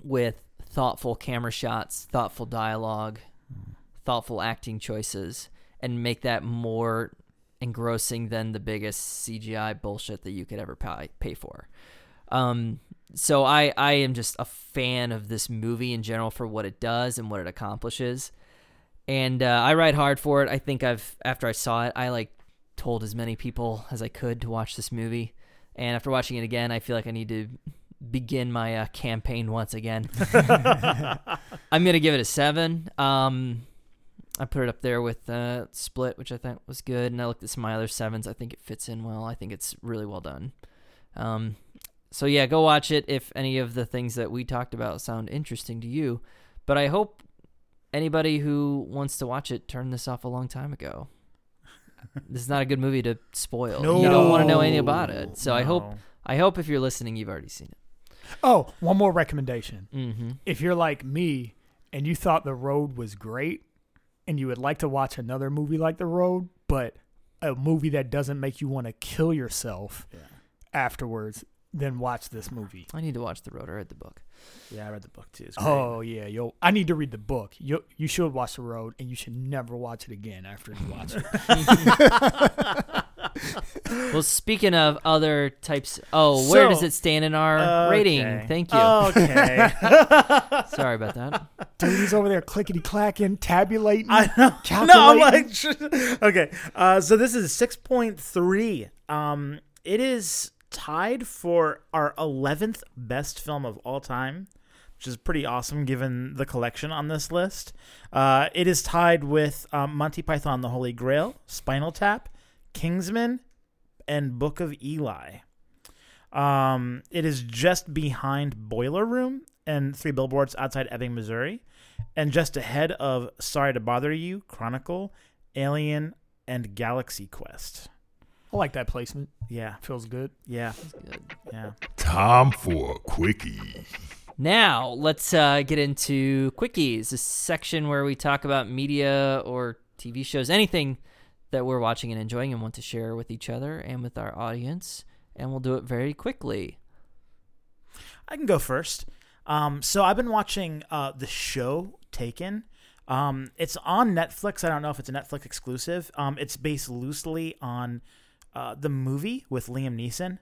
with thoughtful camera shots thoughtful dialogue thoughtful acting choices and make that more engrossing than the biggest CGI bullshit that you could ever pay, pay for. Um, so I I am just a fan of this movie in general for what it does and what it accomplishes, and uh, I ride hard for it. I think I've after I saw it, I like told as many people as I could to watch this movie, and after watching it again, I feel like I need to begin my uh, campaign once again. [laughs] I'm gonna give it a seven. Um, I put it up there with uh, Split, which I thought was good, and I looked at some of my other sevens. I think it fits in well. I think it's really well done. Um, so yeah, go watch it if any of the things that we talked about sound interesting to you. But I hope anybody who wants to watch it turned this off a long time ago. this is not a good movie to spoil. No. You don't want to know anything about it. So I hope I hope if you're listening, you've already seen it. Oh, one more recommendation. Mm-hmm. if you're like me and you thought The Road was great and you would like to watch another movie like The Road, but a movie that doesn't make you want to kill yourself Yeah. afterwards, then watch this movie. I need to watch the road. I read the book. Yeah, I read the book too. It's. Oh yeah, yo, I need to read the book. You you should watch the road, and you should never watch it again after you watch it. [laughs] Well, speaking of other types, oh, where does it stand in our rating? Thank you. Okay. [laughs] Sorry about that. Dude, he's over there clickety clacking, tabulating. I know. [laughs] No, I'm like, okay. Uh, so this is six point three. Um, it is tied for our eleventh best film of all time, which is pretty awesome given the collection on this list. Uh, it is tied with um, Monty Python: The Holy Grail, Spinal Tap, Kingsman, and Book of Eli. Um, it is just behind Boiler Room and Three Billboards Outside Ebbing, Missouri, and just ahead of Sorry to Bother You, Chronicle, Alien, and Galaxy Quest. I like that placement. Yeah, Feels good. yeah, Good. yeah. Time for a quickie. Now let's uh, get into quickies, a section where we talk about media or TV shows, anything that we're watching and enjoying and want to share with each other and with our audience. And we'll do it very quickly. I can go first. Um, so I've been watching uh, the show Taken. Um, it's on Netflix. I don't know if it's a Netflix exclusive. Um, it's based loosely on uh, the movie with Liam Neeson.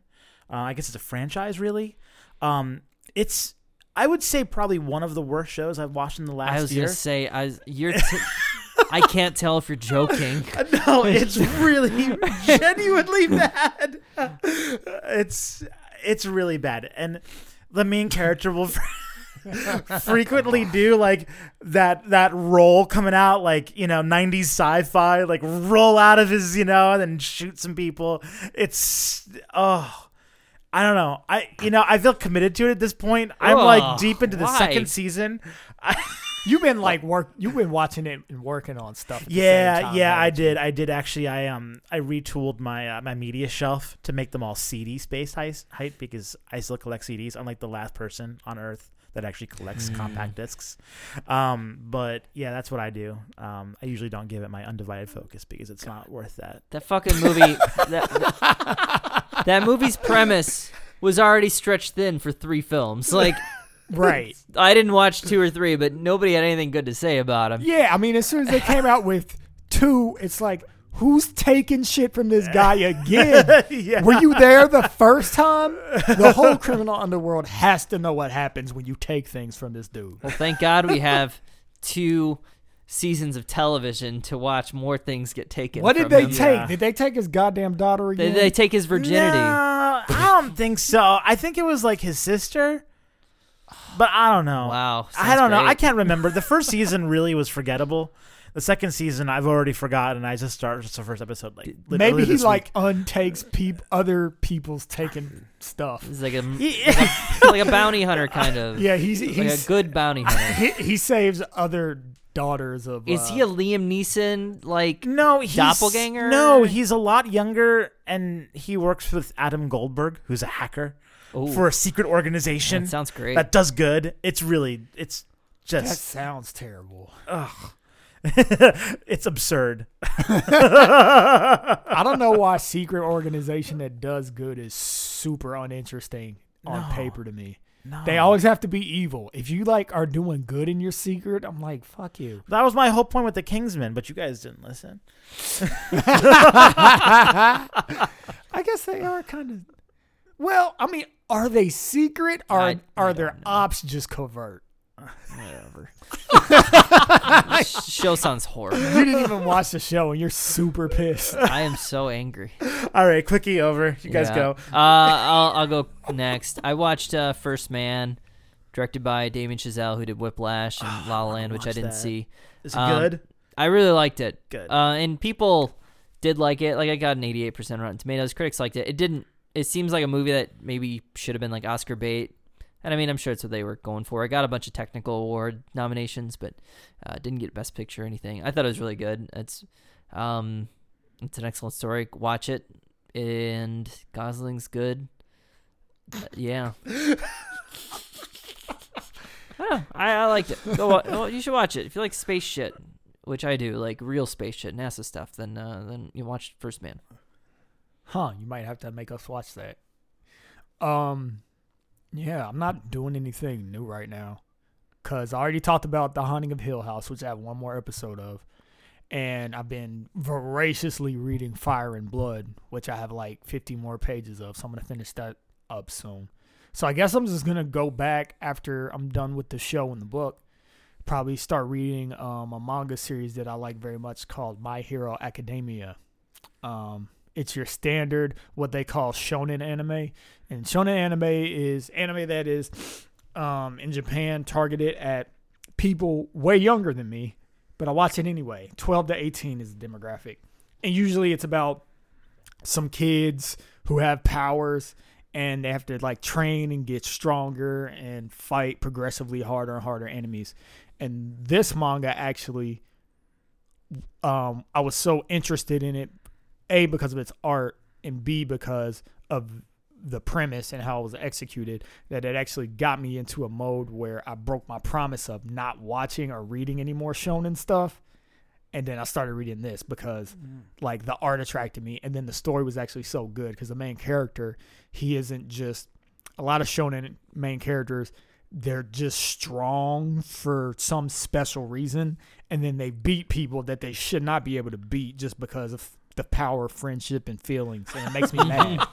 Uh, I guess it's a franchise, really. Um, it's I would say probably one of the worst shows I've watched in the last I was year. gonna say, I was, you're. [laughs] T- I can't tell if you're joking. [laughs] no, it's [laughs] really genuinely bad. It's it's really bad, and the main character will frequently do like that that roll coming out like you know 90s sci-fi like roll out of his you know and then shoot some people it's oh I don't know. I you know I feel committed to it at this point. I'm Ugh, like deep into the why? second season. I, [laughs] You've been like work. You've been watching it and working on stuff. At the yeah, same time, yeah, I did. I did actually. I um I retooled my uh, my media shelf to make them all CD space height, height because I still collect CDs. I'm like the last person on Earth that actually collects compact discs. Um, but yeah, that's what I do. Um, I usually don't give it my undivided focus because it's not worth that. That fucking movie. that, [laughs] that, that movie's premise was already stretched thin for three films. Like, [laughs] Right. I didn't watch two or three, but nobody had anything good to say about them. Yeah, I mean, as soon as they came out with two, it's like, who's taking shit from this guy [laughs] again? yeah. Were you there the first time? The whole criminal underworld has to know what happens when you take things from this dude. Well, thank God we have two seasons of television to watch more things get taken. What did from they him. take? Yeah. Did they take his goddamn daughter Did they take his virginity? No, I don't think so. I think it was like his sister, but I don't know. Wow, I don't know. I can't remember. The first [laughs] season really was forgettable. The second season I've already forgotten. I just started just the first episode like literally Maybe he this like week. untakes peop- other people's taken stuff. It's like a Yeah. [laughs] like a bounty hunter kind of. Yeah, he's like he's a good bounty hunter. [laughs] he, he saves other daughters of. Is uh, he a Liam Neeson like? no he's, Doppelganger? No, he's a lot younger, and he works with Adam Goldberg, who's a hacker Ooh, for a secret organization that sounds great. that does good. It's really, it's just That just, sounds terrible. [laughs] it's absurd. [laughs] I don't know why secret organization that does good is super uninteresting on No. paper to me. No. They always have to be evil. If you like are doing good in your secret, I'm like, fuck you. That was my whole point with the Kingsman, but you guys didn't listen. [laughs] I guess they are kind of. Well, I mean, are they secret or I- I are don't their know. ops just covert? Whatever. [laughs] Show sounds horrible. You didn't even watch the show and you're super pissed. I am so angry. [laughs] All right, quickie over. You guys Yeah. go. Uh, I'll I'll go next. I watched uh, First Man, directed by Damien Chazelle, who did Whiplash and [sighs] La La Land, which I watch didn't that. see. Is it Um, good? I really liked it. Good. Uh, and people did like it. Like I got an 88% Rotten Tomatoes. Critics liked it. It didn't. It seems like a movie that maybe should have been like Oscar bait. And I mean, I'm sure it's what they were going for. I got a bunch of technical award nominations, but uh, didn't get Best Picture or anything. I thought it was really good. It's, um, it's an excellent story. Watch it, and Gosling's good. Uh, yeah. I know. I, liked it. Go. Well, you should watch it if you like space shit, which I do, like real space shit, NASA stuff. Then, uh, then you watch First Man. Huh, you might have to make us watch that. Um, yeah, I'm not doing anything new right now, cause I already talked about the Haunting of Hill House, which I have one more episode of, and I've been voraciously reading Fire and Blood, which I have like 50 more pages of. So I'm gonna finish that up soon. So I guess I'm just gonna go back after I'm done with the show and the book. Probably start reading um, a manga series that I like very much called My Hero Academia. Um, it's your standard what they call shonen anime, and shonen anime is anime that is um, in Japan targeted at people way younger than me, but I watch it anyway. 12 to 18 is the demographic, and usually it's about some kids who have powers and they have to like train and get stronger and fight progressively harder and harder enemies. And this manga actually, um, I was so interested in it, a because of its art, and b because of the premise and how it was executed that it actually got me into a mode where I broke my promise of not watching or reading any more shonen stuff. And then I started reading this because mm. like the art attracted me and then the story was actually so good because the main character, he isn't just a lot of shonen main characters, they're just strong for some special reason and then they beat people that they should not be able to beat just because of the power of friendship and feelings and it makes me [laughs] mad.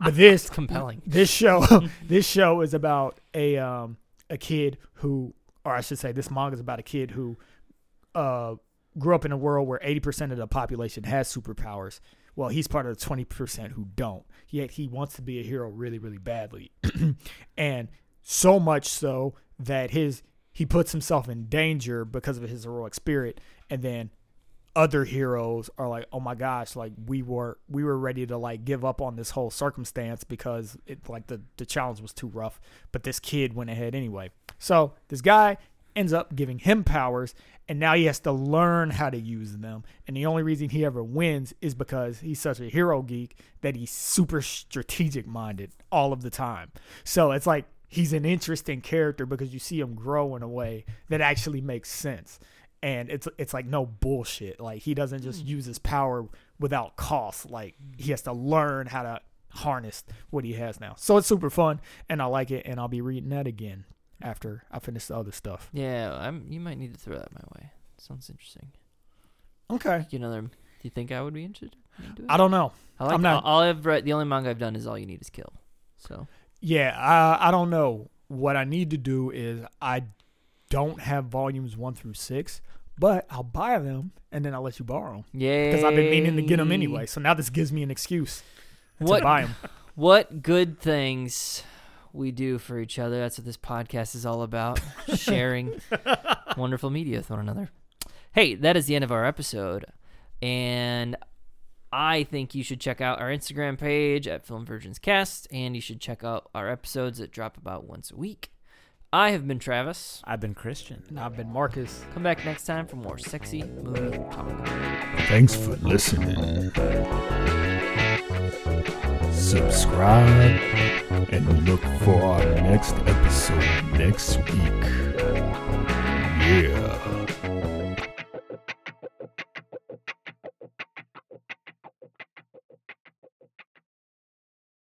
But this compelling. this show [laughs] this show is about a um a kid who or I should say this manga is about a kid who uh grew up in a world where 80% of the population has superpowers. Well, he's part of the 20% who don't. Yet he wants to be a hero really really badly. [clears throat] and so much so that his he puts himself in danger because of his heroic spirit and then other heroes are like, oh my gosh, like we were we were ready to like give up on this whole circumstance because it like the the challenge was too rough, but this kid went ahead anyway. So this guy ends up giving him powers, and now he has to learn how to use them. And the only reason he ever wins is because he's such a hero geek that he's super strategic minded all of the time. So it's like he's an interesting character because you see him grow in a way that actually makes sense and it's it's like no bullshit. Like he doesn't just hmm. use his power without cost. Like he has to learn how to harness what he has now. So it's super fun, and I like it, and I'll be reading that again after I finish the other stuff. Yeah, I'm. You might need to throw that my way. Sounds interesting. Okay. You know, do you think I would be interested? it? I don't know. I like I'm not- all I've read. The only manga I've done is All You Need Is Kill. So Yeah, I I don't know. What I need to do is I don't have volumes one through six, but I'll buy them and then I'll let you borrow them yeah, because I've been meaning to get them anyway. So now this gives me an excuse What to buy them. [laughs] what good things we do for each other. That's what this podcast is all about. [laughs] Sharing wonderful media with one another. Hey, that is the end of our episode. And I think you should check out our Instagram page at Film Virgins Cast, and you should check out our episodes that drop about once a week. I have been Travis. I've been Christian. And I've been Marcus. Come back next time for more sexy movie talk. Thanks for listening. Subscribe and look for our next episode next week. Yeah.